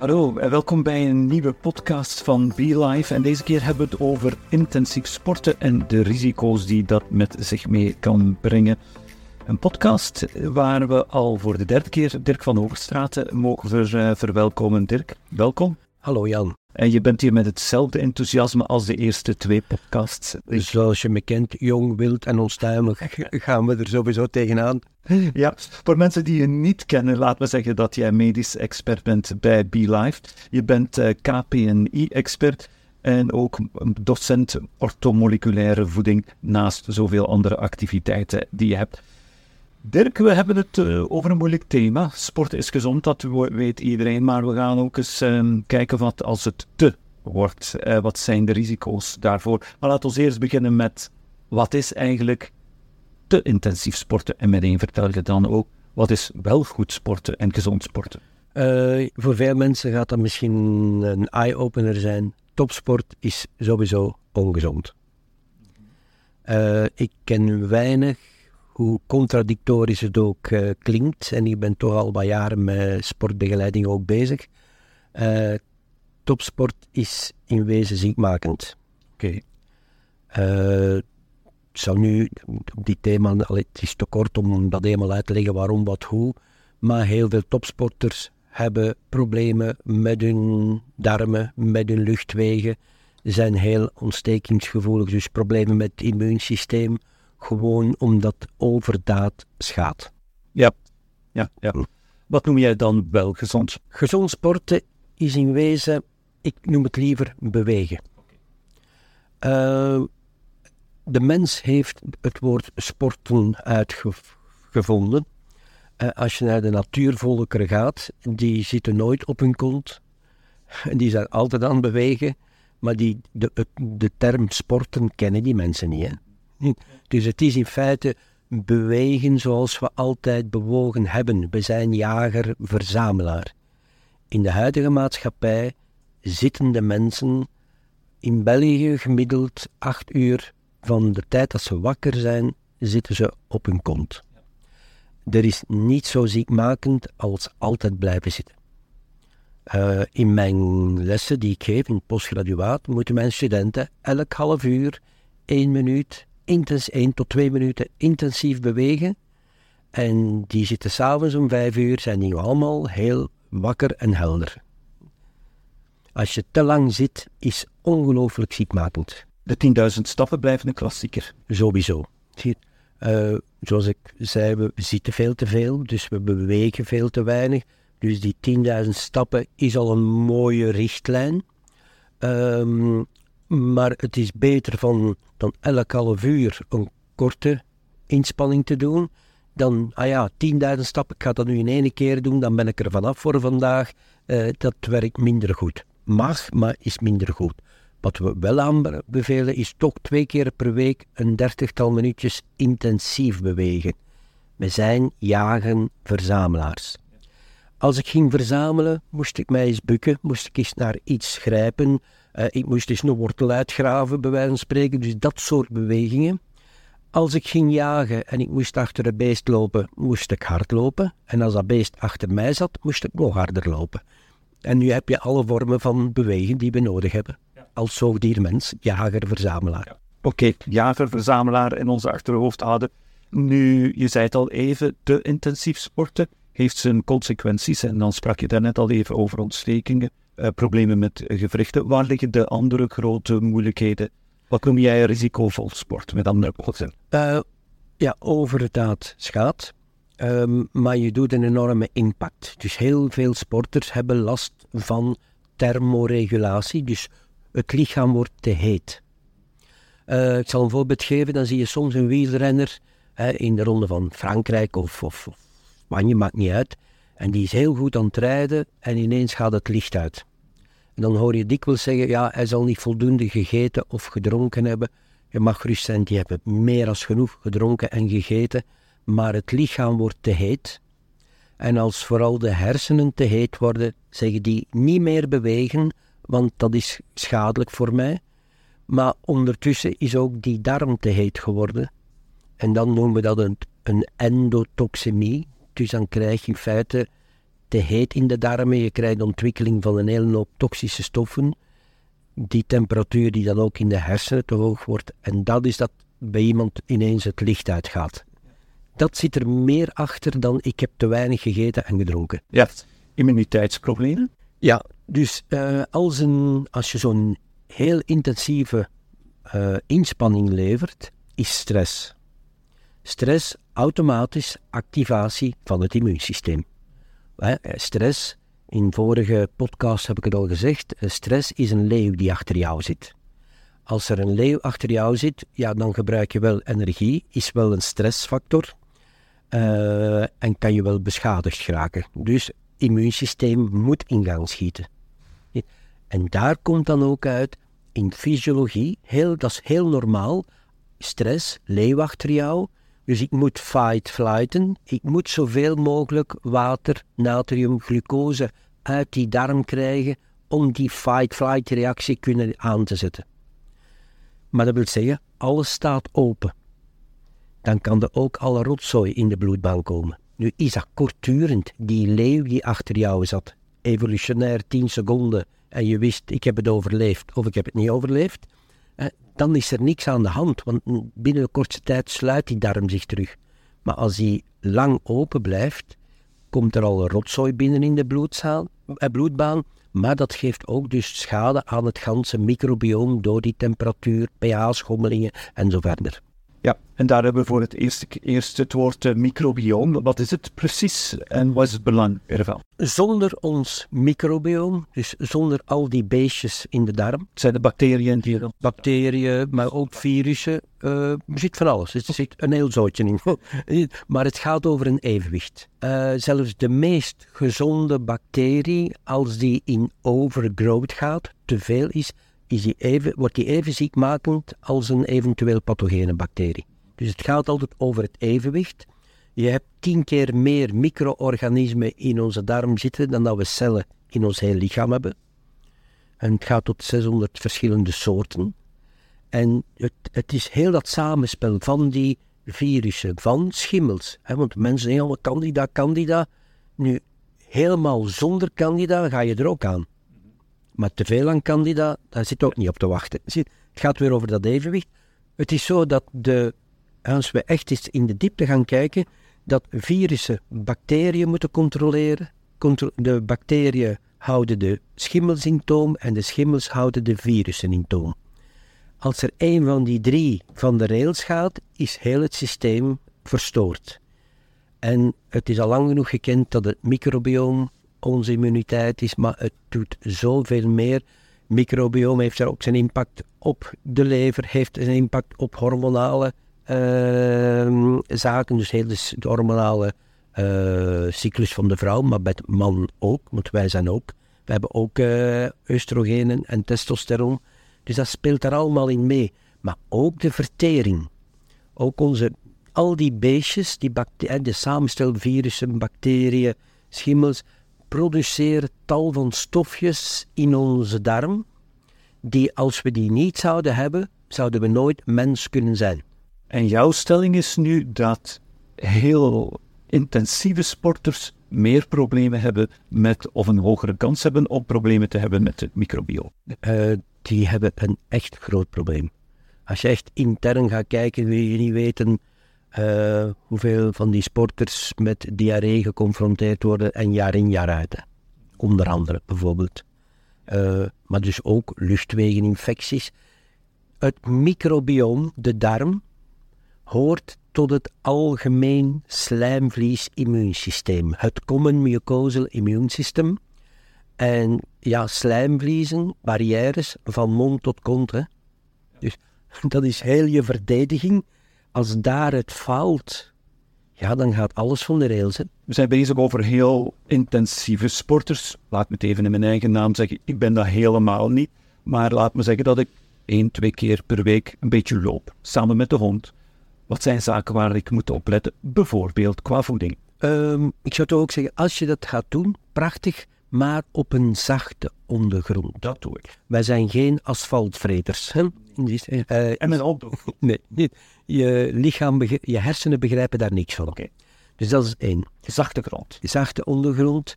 Hallo en welkom bij een nieuwe podcast van BeLife. En deze keer hebben we het over intensief sporten en de risico's die dat met zich mee kan brengen. Een podcast waar we al voor de derde keer Dirk van Overstraten mogen uh, verwelkomen. Dirk, welkom. Hallo Jan. En je bent hier met hetzelfde enthousiasme als de eerste twee podcasts. Zoals je me kent, jong, wild en onstuimig, gaan we er sowieso tegenaan. Ja, voor mensen die je niet kennen, laat me zeggen dat jij medisch expert bent bij BeLife. Je bent uh, KPNI-expert en ook docent orthomoleculaire voeding naast zoveel andere activiteiten die je hebt. Dirk, we hebben het uh, over een moeilijk thema. Sport is gezond, dat weet iedereen, maar we gaan ook eens uh, kijken wat als het te wordt. Uh, wat zijn de risico's daarvoor? Maar laten we eerst beginnen met wat is eigenlijk te intensief sporten? En meteen vertel je dan ook wat is wel goed sporten en gezond sporten? Uh, voor veel mensen gaat dat misschien een eye-opener zijn. Topsport is sowieso ongezond. Ik ken weinig hoe contradictorisch het ook uh, klinkt. En ik ben toch al wat jaren met sportbegeleiding ook bezig. Uh, topsport is in wezen ziekmakend. Oké. Okay. Uh, ik zal nu op die thema, het is te kort om dat helemaal uit te leggen waarom, wat, hoe. Maar heel veel topsporters hebben problemen met hun darmen, met hun luchtwegen. Zijn heel ontstekingsgevoelig, dus problemen met het immuunsysteem gewoon omdat overdaad schaadt. Ja, ja, ja. Wat noem jij dan wel gezond? Gezond sporten is in wezen, ik noem het liever bewegen. Uh, de mens heeft het woord sporten uitgevonden. Uh, als je naar de natuurvolkeren gaat, die zitten nooit op hun kont. Die zijn altijd aan het bewegen. Maar die, de, de term sporten kennen die mensen niet. Hè? Dus het is in feite bewegen zoals we altijd bewogen hebben. We zijn jager-verzamelaar. In de huidige maatschappij zitten de mensen in België gemiddeld acht uur van de tijd dat ze wakker zijn, zitten ze op hun kont. Er is niet zo ziekmakend als altijd blijven zitten. Uh, in mijn lessen die ik geef in postgraduaat moeten mijn studenten elk half uur, één minuut intens, 1 tot 2 minuten intensief bewegen. En die zitten s'avonds om 5 uur, zijn die allemaal heel wakker en helder. Als je te lang zit, is ongelooflijk ziekmakend. De 10.000 stappen blijven een klassieker. Sowieso. Uh, zoals ik zei, we zitten veel te veel, dus we bewegen veel te weinig. Dus die 10.000 stappen is al een mooie richtlijn. Um, maar het is beter van, dan elk half uur een korte inspanning te doen. Dan, ah ja, 10.000 stappen, ik ga dat nu in één keer doen, dan ben ik er vanaf voor vandaag. Uh, dat werkt minder goed. Mag, maar is minder goed. Wat we wel aanbevelen is toch twee keer per week een dertigtal minuutjes intensief bewegen. We zijn jagen-verzamelaars. Als ik ging verzamelen, moest ik mij eens bukken, moest ik eens naar iets grijpen, uh, ik moest eens een wortel uitgraven, bij wijze van spreken. Dus dat soort bewegingen. Als ik ging jagen en ik moest achter een beest lopen, moest ik hard lopen. En als dat beest achter mij zat, moest ik nog harder lopen. En nu heb je alle vormen van bewegen die we nodig hebben. Ja. Als zoogdiermens, jager, verzamelaar. Ja. Oké, okay, jager, verzamelaar in onze achterhoofd houden. Nu, je zei het al even, te intensief sporten heeft zijn consequenties. En dan sprak je daarnet al even over ontstekingen. Eh, problemen met gewrichten. Waar liggen de andere grote moeilijkheden? Wat noem jij risicovol sport, met andere woorden? Uh, ja, overdaad schaadt. Um, maar je doet een enorme impact. Dus heel veel sporters hebben last van thermoregulatie. Dus het lichaam wordt te heet. Uh, ik zal een voorbeeld geven. Dan zie je soms een wielrenner hè, in de ronde van Frankrijk of, of, of Spanje, maakt niet uit. En die is heel goed aan het rijden en ineens gaat het licht uit. Dan hoor je dikwijls zeggen, ja, hij zal niet voldoende gegeten of gedronken hebben. Je mag gerust zijn, die hebben meer dan genoeg gedronken en gegeten, maar het lichaam wordt te heet. En als vooral de hersenen te heet worden, zeggen die niet meer bewegen, want dat is schadelijk voor mij. Maar ondertussen is ook die darm te heet geworden. En dan noemen we dat een, een endotoxemie. Dus dan krijg je in feite te heet in de darmen. Je krijgt ontwikkeling van een hele hoop toxische stoffen. Die temperatuur die dan ook in de hersenen te hoog wordt. En dat is dat bij iemand ineens het licht uitgaat. Dat zit er meer achter dan ik heb te weinig gegeten en gedronken. Ja, immuniteitsproblemen? Ja, dus uh, als, een, als je zo'n heel intensieve uh, inspanning levert, is stress. Stress automatisch activatie van het immuunsysteem. Eh, stress, in vorige podcast heb ik het al gezegd, stress is een leeuw die achter jou zit. Als er een leeuw achter jou zit, ja, dan gebruik je wel energie, is wel een stressfactor uh, en kan je wel beschadigd geraken. Dus immuunsysteem moet in gang schieten. En daar komt dan ook uit, in fysiologie, heel, dat is heel normaal, stress, leeuw achter jou, dus ik moet fight flighten, ik moet zoveel mogelijk water, natrium, glucose uit die darm krijgen om die fight-flight reactie kunnen aan te zetten. Maar dat wil zeggen, alles staat open. Dan kan er ook alle rotzooi in de bloedbaan komen. Nu is dat kortdurend, die leeuw die achter jou zat, evolutionair 10 seconden, en je wist ik heb het overleefd of ik heb het niet overleefd, dan is er niks aan de hand, want binnen een korte tijd sluit die darm zich terug. Maar als die lang open blijft, komt er al rotzooi binnen in de eh, bloedbaan, maar dat geeft ook dus schade aan het ganse microbioom door die temperatuur, pH-schommelingen en zo verder. Ja, en daar hebben we voor het eerst, eerst het woord uh, microbioom. Wat is het precies en wat is het belang ervan? Zonder ons microbioom, dus zonder al die beestjes in de darm. Het zijn de bacteriën die er... Bacteriën, maar ook virussen. Uh, er zit van alles. Er zit een heel zootje in. maar het gaat over een evenwicht. Uh, zelfs de meest gezonde bacterie, als die in overgrowth gaat, te veel is, die even, wordt die even ziekmakend als een eventueel pathogene bacterie. Dus het gaat altijd over het evenwicht. Je hebt tien keer meer micro-organismen in onze darm zitten dan dat we cellen in ons hele lichaam hebben. En het gaat tot 600 verschillende soorten. En het, het is heel dat samenspel van die virussen, van schimmels. Hè, want mensen zeggen allemaal candida, candida. Nu, helemaal zonder candida ga je er ook aan. Maar te veel aan candida, daar zit ook niet op te wachten. Het gaat weer over dat evenwicht. Het is zo dat de, als we echt eens in de diepte gaan kijken, dat virussen bacteriën moeten controleren. De bacteriën houden de schimmels in toom en de schimmels houden de virussen in toom. Als er een van die drie van de rails gaat, is heel het systeem verstoord. En het is al lang genoeg gekend dat het microbioom onze immuniteit is, maar het doet zoveel meer. Microbiome heeft daar ook zijn impact op de lever, heeft een impact op hormonale uh, zaken, dus heel de, hormonale uh, cyclus van de vrouw, maar bij de man ook, want wij zijn ook. We hebben ook uh, oestrogenen en testosteron, dus dat speelt daar allemaal in mee. Maar ook de vertering. Ook onze, al die beestjes, die de samenstelvirussen, bacteriën, schimmels, produceren tal van stofjes in onze darm, die als we die niet zouden hebben, zouden we nooit mens kunnen zijn. En jouw stelling is nu dat heel intensieve sporters meer problemen hebben met, of een hogere kans hebben om problemen te hebben met het microbiome. Uh, die hebben een echt groot probleem. Als je echt intern gaat kijken, wil je niet weten uh, hoeveel van die sporters met diarree geconfronteerd worden en jaar in jaar uit. Onder andere bijvoorbeeld. Uh, maar dus ook luchtwegeninfecties. Het microbiome, de darm, hoort tot het algemeen slijmvlies-immuunsysteem. Het common mucosal immuunsysteem. En ja, slijmvliezen, barrières van mond tot kont. Hè. Dus dat is heel je verdediging als daar het faalt, ja, dan gaat alles van de rails. Hè. We zijn bezig over heel intensieve sporters. Laat me het even in mijn eigen naam zeggen. Ik ben dat helemaal niet. Maar laat me zeggen dat ik één, twee keer per week een beetje loop. Samen met de hond. Wat zijn zaken waar ik moet opletten? Bijvoorbeeld qua voeding. Um, ik zou toch ook zeggen, als je dat gaat doen, prachtig maar op een zachte ondergrond. Dat doe ik. Wij zijn geen asfaltvreters. Hè? Uh, en met auto? Nee, niet. Je lichaam, je hersenen begrijpen daar niks van. Oké. Dus dat is één. Zachte grond. Zachte ondergrond.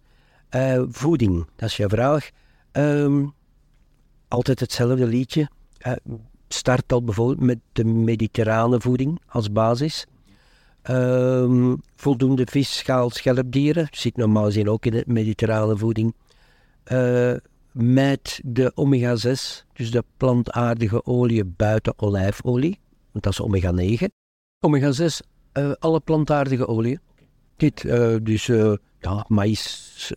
Eh, voeding, dat is je vraag. Ehm, altijd hetzelfde liedje. Uh, start al bijvoorbeeld met de mediterrane voeding als basis. Ehm, voldoende vis, schaal, schelpdieren. Zit normaal gezien ook in de mediterrane voeding. Uh, met de omega-6, dus de plantaardige olie buiten olijfolie. Want dat is omega-9. Omega-6, uh, alle plantaardige olie. Dit, uh, dus ja, maïs,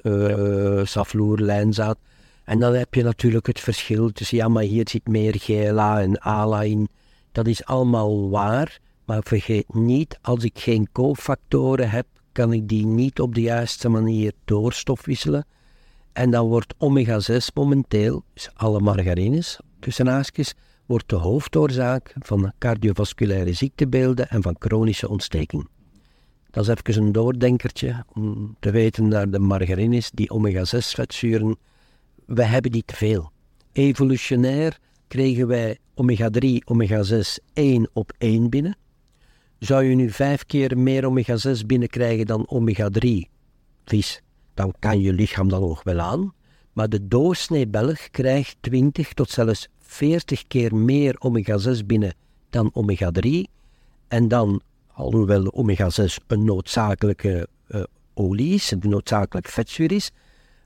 safloer, lijnzaad. En dan heb je natuurlijk het verschil tussen, ja, maar hier zit meer GLA en ALA in. Dat is allemaal waar, maar vergeet niet, als ik geen cofactoren heb, kan ik die niet op de juiste manier doorstofwisselen. En dan wordt omega-6 momenteel, dus alle margarines, tussen haakjes, wordt de hoofdoorzaak van cardiovasculaire ziektebeelden en van chronische ontsteking. Dat is even een doordenkertje om te weten naar de margarines, die omega-6 vetzuren, we hebben die te veel. Evolutionair kregen wij omega-3, omega-6 één op één binnen. Zou je nu vijf keer meer omega-6 binnenkrijgen dan omega-3 vis, dan kan je lichaam dan nog wel aan. Maar de doorsnee Belg krijgt 20 tot zelfs 40 keer meer omega-6 binnen dan omega-3. En dan, alhoewel omega-6 een noodzakelijke uh, olie is, een noodzakelijk vetzuur is,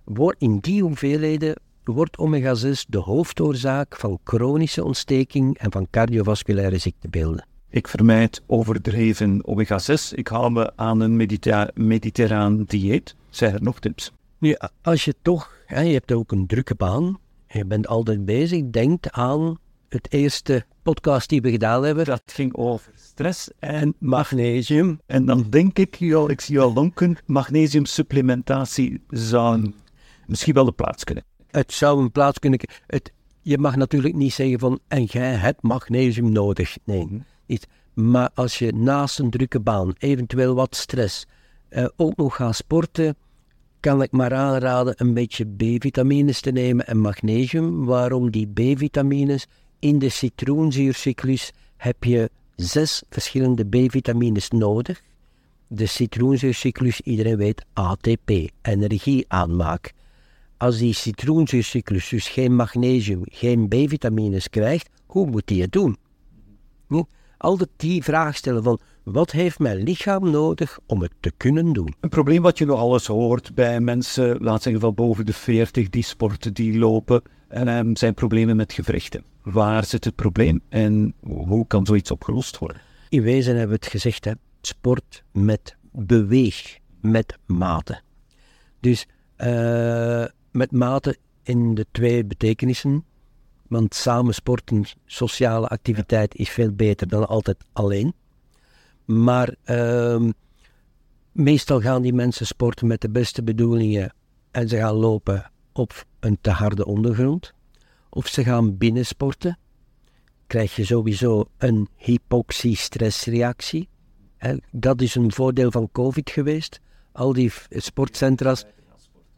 wordt in die hoeveelheden wordt omega-6 de hoofdoorzaak van chronische ontsteking en van cardiovasculaire ziektebeelden. Ik vermijd overdreven omega-6. Ik hou me aan een mediter mediterraan dieet. Zijn er nog tips? Nu, als je toch, hè, je hebt ook een drukke baan, je bent altijd bezig, denk aan het eerste podcast die we gedaan hebben. Dat ging over stress en magnesium. En dan denk ik, ik zie al lonken, magnesiumsupplementatie zou misschien wel de plaats kunnen. Het zou een plaats kunnen. Het, je mag natuurlijk niet zeggen van en jij hebt magnesium nodig. Nee, Maar als je naast een drukke baan, eventueel wat stress, eh, ook nog gaat sporten, kan ik maar aanraden een beetje B-vitamines te nemen en magnesium. Waarom die B-vitamines? In de citroenzuurcyclus heb je zes verschillende B-vitamines nodig. De citroenzuurcyclus, iedereen weet ATP, energieaanmaak als die citroenzuurcyclus dus geen magnesium, geen B-vitamines krijgt, hoe moet die het doen? Hm? Altijd die vraag stellen van, wat heeft mijn lichaam nodig om het te kunnen doen? Een probleem wat je nog alles hoort bij mensen, laat zeggen van boven de 40, die sporten, die lopen, en um, zijn problemen met gewrichten. Waar zit het probleem en hoe kan zoiets opgelost worden? In wezen hebben we het gezegd, hè, sport met beweeg, met mate. Dus uh, met mate in de twee betekenissen. Want samen sporten, sociale activiteit is veel beter dan altijd alleen. Maar uh, meestal gaan die mensen sporten met de beste bedoelingen en ze gaan lopen op een te harde ondergrond. Of ze gaan binnen sporten. Krijg je sowieso een hypoxie-stressreactie. Dat is een voordeel van COVID geweest. Al die sportcentra's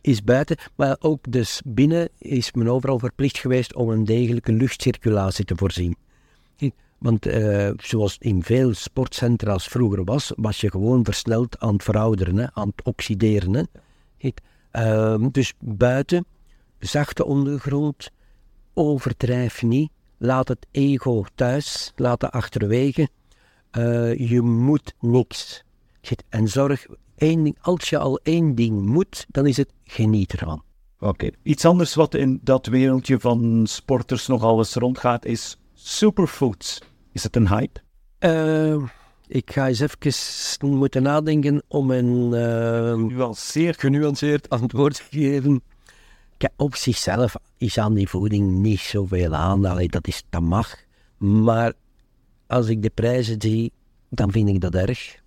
is buiten, maar ook dus binnen is men overal verplicht geweest om een degelijke luchtcirculatie te voorzien. Want uh, zoals in veel sportcentra's vroeger was, was je gewoon versneld aan het verouderen, aan het oxideren. Uh, dus buiten, zachte ondergrond, overdrijf niet, laat het ego thuis, laat het achterwege. Uh, je moet niks. En zorg één ding, als je al één ding moet, dan is het geniet ervan. Oké. Iets anders wat in dat wereldje van sporters nog alles rondgaat is superfoods. Is het een hype? Uh, ik ga eens even moeten nadenken om een uh, genuanceerd, genuanceerd antwoord te geven. Kijk, op zichzelf is aan die voeding niet zoveel aan. Allee, dat, is, dat mag. Maar als ik de prijzen zie, dan vind ik dat erg.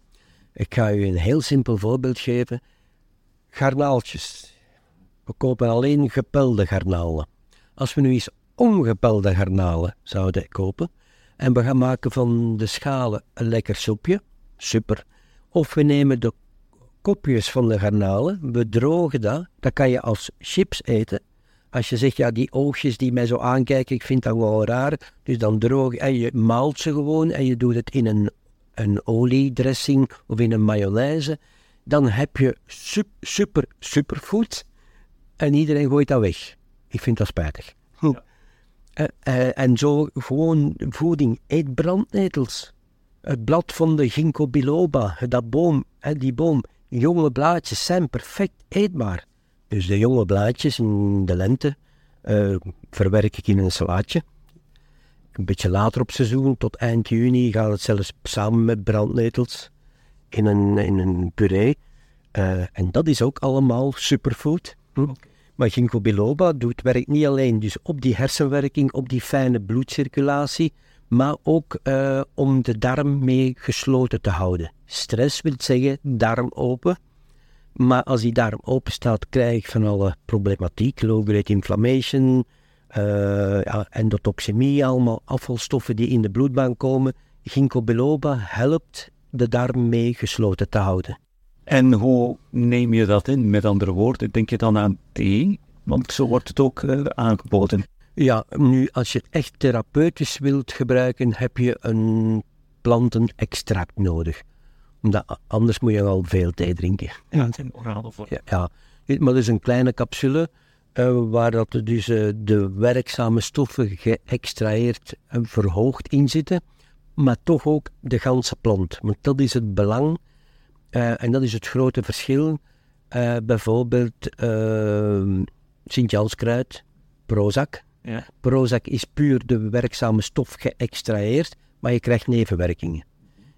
Ik ga u een heel simpel voorbeeld geven. Garnaaltjes. We kopen alleen gepelde garnalen. Als we nu eens ongepelde garnalen zouden kopen en we gaan maken van de schalen een lekker soepje, super. Of we nemen de kopjes van de garnalen, we drogen dat, dat kan je als chips eten. Als je zegt, ja, die oogjes die mij zo aankijken, ik vind dat wel raar. Dus dan droog en je maalt ze gewoon en je doet het in een een oliedressing of in een mayonaise, dan heb je super, super, superfood. en iedereen gooit dat weg. Ik vind dat spijtig. Ja. Eh, eh, en zo gewoon voeding. Eet brandnetels. Het blad van de ginkgo biloba, dat boom, hè, die boom, jonge blaadjes zijn perfect eetbaar. Dus de jonge blaadjes in de lente eh, verwerk ik in een salaatje. Een beetje later op seizoen, tot eind juni, gaat het zelfs samen met brandnetels in een, in een puree. Eh, en dat is ook allemaal superfood. Hm? Maar ginkgo biloba doet werk niet alleen dus op die hersenwerking, op die fijne bloedcirculatie, maar ook eh, om de darm mee gesloten te houden. Stress wil zeggen darm open. Maar als die darm open staat, krijg je van alle problematiek, low-grade inflammation, uh, ja, endotoxemie, allemaal afvalstoffen die in de bloedbaan komen. Ginkgo biloba helpt de darm mee gesloten te houden. En hoe neem je dat in? Met andere woorden, denk je dan aan thee? Want zo wordt het ook uh, aangeboden. Ja, nu als je het echt therapeutisch wilt gebruiken, heb je een plantenextract nodig. Omdat anders moet je al veel thee drinken. Ja, het is een orale vorm. Ja, ja. maar dat is een kleine capsule uh, waar dat dus uh, de werkzame stoffen geëxtraheerd en verhoogd in zitten, maar toch ook de ganse plant. Want dat is het belang uh, en dat is het grote verschil. bijvoorbeeld Sint-Janskruid, Prozac. Ja. Prozac is puur de werkzame stof geëxtraheerd, maar je krijgt nevenwerkingen.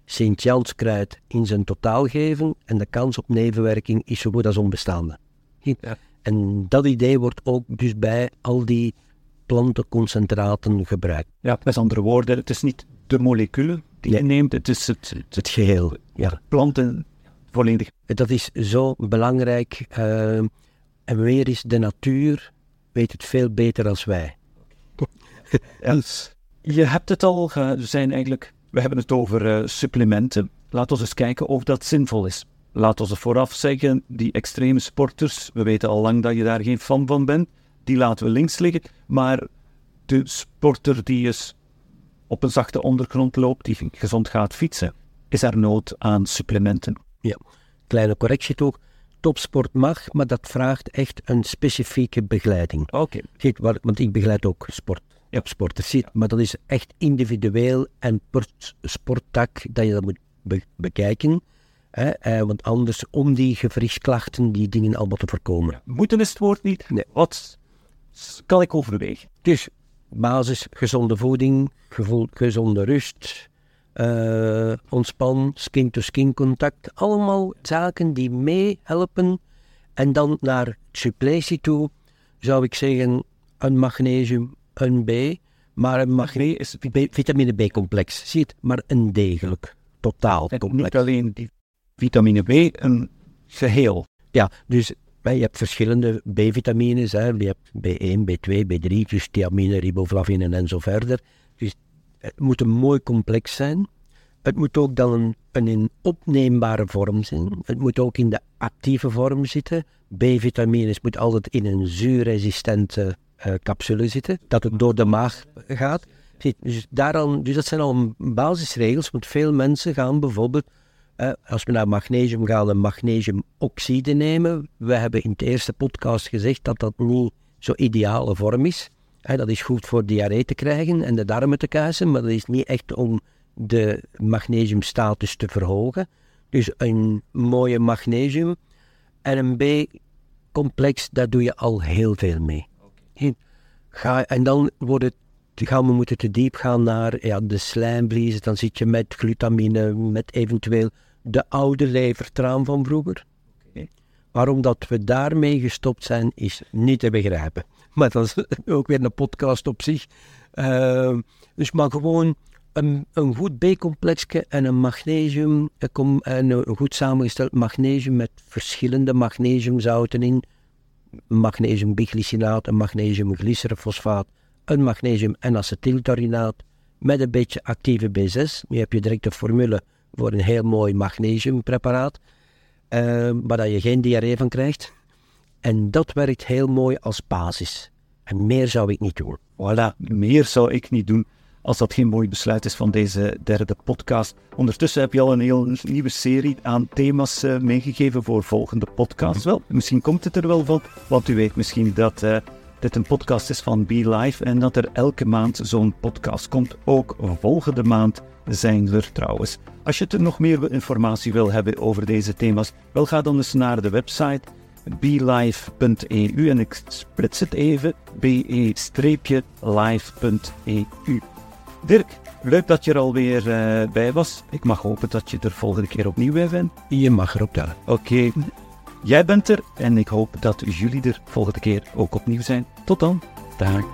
Sint-Janskruid in zijn totaal geven en de kans op nevenwerking is zo goed als onbestaande. Ja. En dat idee wordt ook dus bij al die plantenconcentraten gebruikt. Ja, met andere woorden, het is niet de moleculen die Nee. je neemt, het is het, het, Het geheel. Ja. planten volledig. Dat is zo belangrijk. eh, en weer is de natuur weet het veel beter als wij. Ja. Je hebt het al, ge- we zijn eigenlijk, we hebben het over eh, supplementen. Laten we eens kijken of dat zinvol is. Laten we vooraf zeggen, die extreme sporters, we weten al lang dat je daar geen fan van bent, die laten we links liggen. Maar de sporter die eens op een zachte ondergrond loopt, die gezond gaat fietsen, is er nood aan supplementen. Kleine correctie toch. Topsport mag, maar dat vraagt echt een specifieke begeleiding. Oké. Ziet, wat- want ik begeleid ook sport. Ja. sporters. Ziet, maar dat is echt individueel en per sporttak dat je dat moet be- bekijken. Hè, eh, want anders, om die gewrichtsklachten, die dingen allemaal te voorkomen. Moeten is het woord niet. Nee. Wat kan ik overwegen? Dus basis, gezonde voeding, gevoel, gezonde rust, eh, ontspan, skin-to-skin contact. Allemaal zaken die meehelpen. En dan naar suppletie toe zou ik zeggen een magnesium, een B, maar een magne- Nee, is B- vitamine B-complex. Zie het, maar een degelijk, totaal niet complex. alleen die vitamine B, een geheel. Ja, dus je hebt verschillende B-vitamines. Je hebt B1, B2, B3, dus thiamine, riboflavine en zo verder. Dus het moet een mooi complex zijn. Het moet ook dan een, een in opneembare vorm zijn. Het moet ook in de actieve vorm zitten. B-vitamines moet altijd in een zuurresistente eh, capsule zitten, dat het door de maag gaat. Dus, daaraan, dus dat zijn al basisregels, want veel mensen gaan bijvoorbeeld als we naar magnesium gaan, een magnesiumoxide nemen. We hebben in de eerste podcast gezegd dat dat niet zo ideale vorm is. Dat is goed voor diarree te krijgen en de darmen te kuisen, maar dat is niet echt om de magnesiumstatus te verhogen. Dus een mooie magnesium en een B-complex, daar doe je al heel veel mee. Ga, en dan wordt het, gaan we moeten te diep gaan naar ja, de slijmvliezen. Dan zit je met glutamine, met eventueel de oude levertraan van vroeger. Waarom dat we daarmee gestopt zijn, is niet te begrijpen. Maar dat is ook weer een podcast op zich. Ehm, dus maar gewoon een, een goed B-complexje en een magnesium, een com- en een goed samengesteld magnesium met verschillende magnesiumzouten in magnesium biglycinaat, een magnesium glycerofosfaat, een magnesium en acetyltarinaat met een beetje actieve B6. Nu heb je direct de formule voor een heel mooi magnesiumpreparaat, eh, waar dat je geen diarree van krijgt. En dat werkt heel mooi als basis. En meer zou ik niet doen. Voilà, meer zou ik niet doen. als dat geen mooi besluit is van deze derde podcast. Ondertussen heb je al een heel nieuwe serie aan thema's uh, meegegeven voor volgende podcasts. Wel, misschien komt het er wel van, want u weet misschien dat uh, dit een podcast is van Be Live en dat er elke maand zo'n podcast komt. Ook volgende maand zijn er trouwens. Als je er nog meer informatie wil hebben over deze thema's, wel ga dan eens naar de website belive.eu en ik splits het even, be-live.eu. Dirk, leuk dat je er alweer uh, bij was. Ik mag hopen dat je er volgende keer opnieuw bij bent. Je mag erop tellen. Oké, jij bent er en ik hoop dat jullie er volgende keer ook opnieuw zijn. Tot dan. Dag.